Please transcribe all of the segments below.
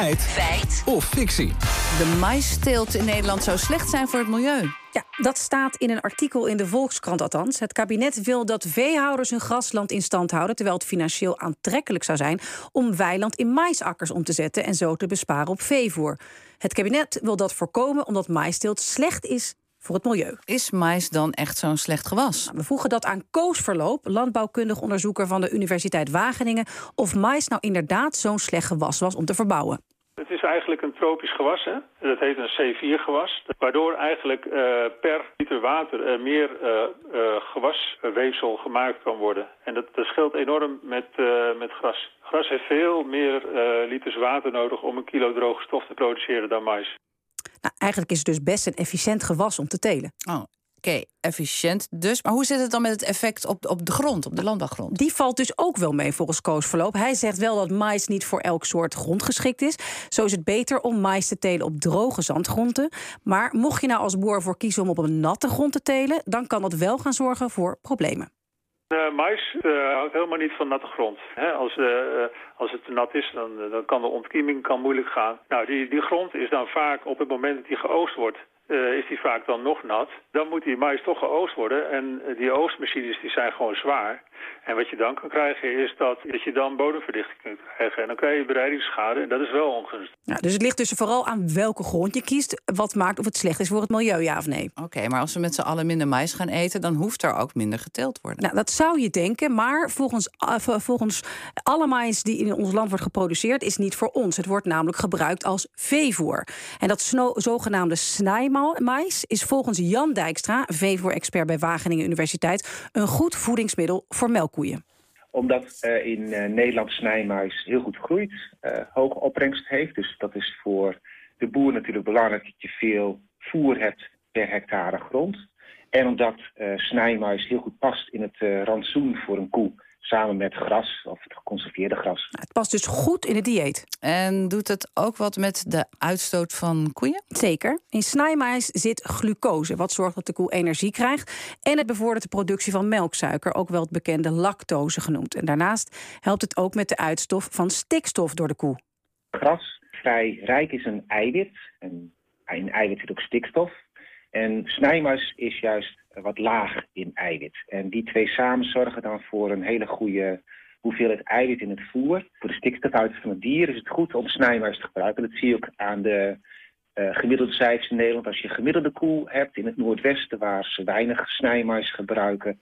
Feit. Feit. Of fictie. De maïsteelt in Nederland zou slecht zijn voor het milieu. Ja, dat staat in een artikel in de Volkskrant althans. Het kabinet wil dat veehouders hun grasland in stand houden... terwijl het financieel aantrekkelijk zou zijn... om weiland in maïsakkers om te zetten... en zo te besparen op veevoer. Het kabinet wil dat voorkomen omdat maïsteelt slecht is voor het milieu. Is mais dan echt zo'n slecht gewas? Nou, we voegen dat aan Koos Verloop, landbouwkundig onderzoeker van de Universiteit Wageningen, of mais nou inderdaad zo'n slecht gewas was om te verbouwen. Het is eigenlijk een tropisch gewas, hè? dat heet een C4-gewas. Waardoor eigenlijk uh, per liter water er meer uh, uh, gewasweefsel gemaakt kan worden. En dat, dat scheelt enorm met, met gras. Gras heeft veel meer liters water nodig om een kilo droge stof te produceren dan mais. Nou, eigenlijk is het dus best een efficiënt gewas om te telen. Oh. Oké, efficiënt dus. Maar hoe zit het dan met het effect op, op de grond, op de landbouwgrond? Die valt dus ook wel mee volgens Koos Verloop. Hij zegt wel dat mais niet voor elk soort grond geschikt is. Zo is het beter om mais te telen op droge zandgronden. Maar mocht je nou als boer voor kiezen om op een natte grond te telen... dan kan dat wel gaan zorgen voor problemen. Uh, mais uh, houdt helemaal niet van natte grond. als, uh, als het te nat is, dan, dan kan de ontkieming kan moeilijk gaan. Nou, die, die grond is dan vaak op het moment dat die geoost wordt... is die vaak dan nog nat. Dan moet die mais toch geoost worden. En die oostmachines die zijn gewoon zwaar. En wat je dan kan krijgen is dat, dat je dan bodemverdichting kunt krijgen. En dan krijg je bereidingsschade en dat is wel ongunstig. Ja, dus het ligt dus vooral aan welke grond je kiest... wat maakt of het slecht is voor het milieu, ja of nee. Oké, maar als we met z'n allen minder mais gaan eten... dan hoeft er ook minder geteeld te worden. Nou, dat zou je denken, maar volgens, uh, volgens alle mais die in ons land wordt geproduceerd... is niet voor ons. Het wordt namelijk gebruikt als veevoer. En dat zogenaamde snijmais is volgens Jan Dijkstra... veevoer-expert bij Wageningen Universiteit... een goed voedingsmiddel voor melkkoeien omdat uh, in uh, Nederland snijmais heel goed groeit, uh, hoge opbrengst heeft. Dus dat is voor de boer natuurlijk belangrijk dat je veel voer hebt per hectare grond. En omdat snijmais heel goed past in het rantsoen voor een koe samen met gras of het geconserveerde gras. Het past dus goed in het dieet. En doet het ook wat met de uitstoot van koeien? Zeker. In snijmais zit glucose, wat zorgt dat de koe energie krijgt. En het bevordert de productie van melksuiker, ook wel het bekende lactose genoemd. En daarnaast helpt het ook met de uitstof van stikstof door de koe. Gras vrij rijk is een eiwit. En in eiwit zit ook stikstof. En snijmais is juist wat laag in eiwit. En die twee samen zorgen dan voor een hele goede hoeveelheid eiwit in het voer. Voor de stikstofuitstoot van het dier is het goed om snijmais te gebruiken. Dat zie je ook aan de uh, gemiddelde cijfers in Nederland. Als je gemiddelde koe hebt in het noordwesten waar ze weinig snijmais gebruiken...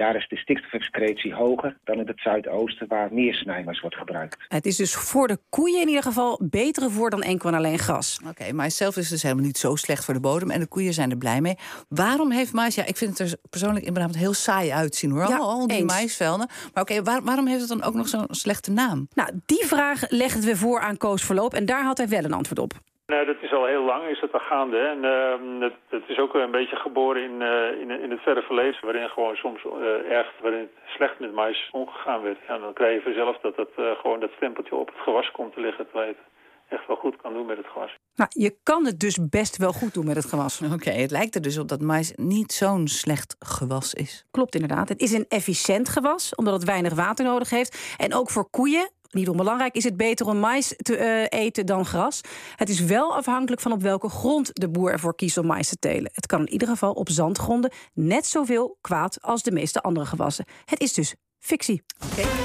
Daar is de stikstofexcretie hoger dan in het zuidoosten... waar meer snijmais wordt gebruikt. Het is dus voor de koeien in ieder geval betere voor dan enkel en alleen gras. Oké, okay, mais zelf is dus helemaal niet zo slecht voor de bodem... en de koeien zijn er blij mee. Waarom heeft mais... Ja, ik vind het er persoonlijk in Brabant heel saai uitzien, hoor. Ja, al die eens. maisvelden. Maar oké, okay, waar, waarom heeft het dan ook nog zo'n slechte naam? Nou, die vraag legden we voor aan Koos Verloop... en daar had hij wel een antwoord op. Nou, dat is al heel lang, is dat al gaande. En uh, het, het, is ook een beetje geboren in, uh, in, in, het verre verleden... waarin gewoon soms uh, erg waarin het slecht met mais omgegaan werd. Ja, dan krijg je vanzelf dat het, gewoon dat stempeltje op het gewas komt te liggen... terwijl je het echt wel goed kan doen met het gewas. Nou, je kan het dus best wel goed doen met het gewas. Oké, okay, het lijkt er dus op dat mais niet zo'n slecht gewas is. Klopt inderdaad. Het is een efficiënt gewas, omdat het weinig water nodig heeft. En ook voor koeien niet onbelangrijk is het beter om mais te uh, eten dan gras. Het is wel afhankelijk van op welke grond de boer ervoor kiest om mais te telen. Het kan in ieder geval op zandgronden net zoveel kwaad als de meeste andere gewassen. Het is dus fictie.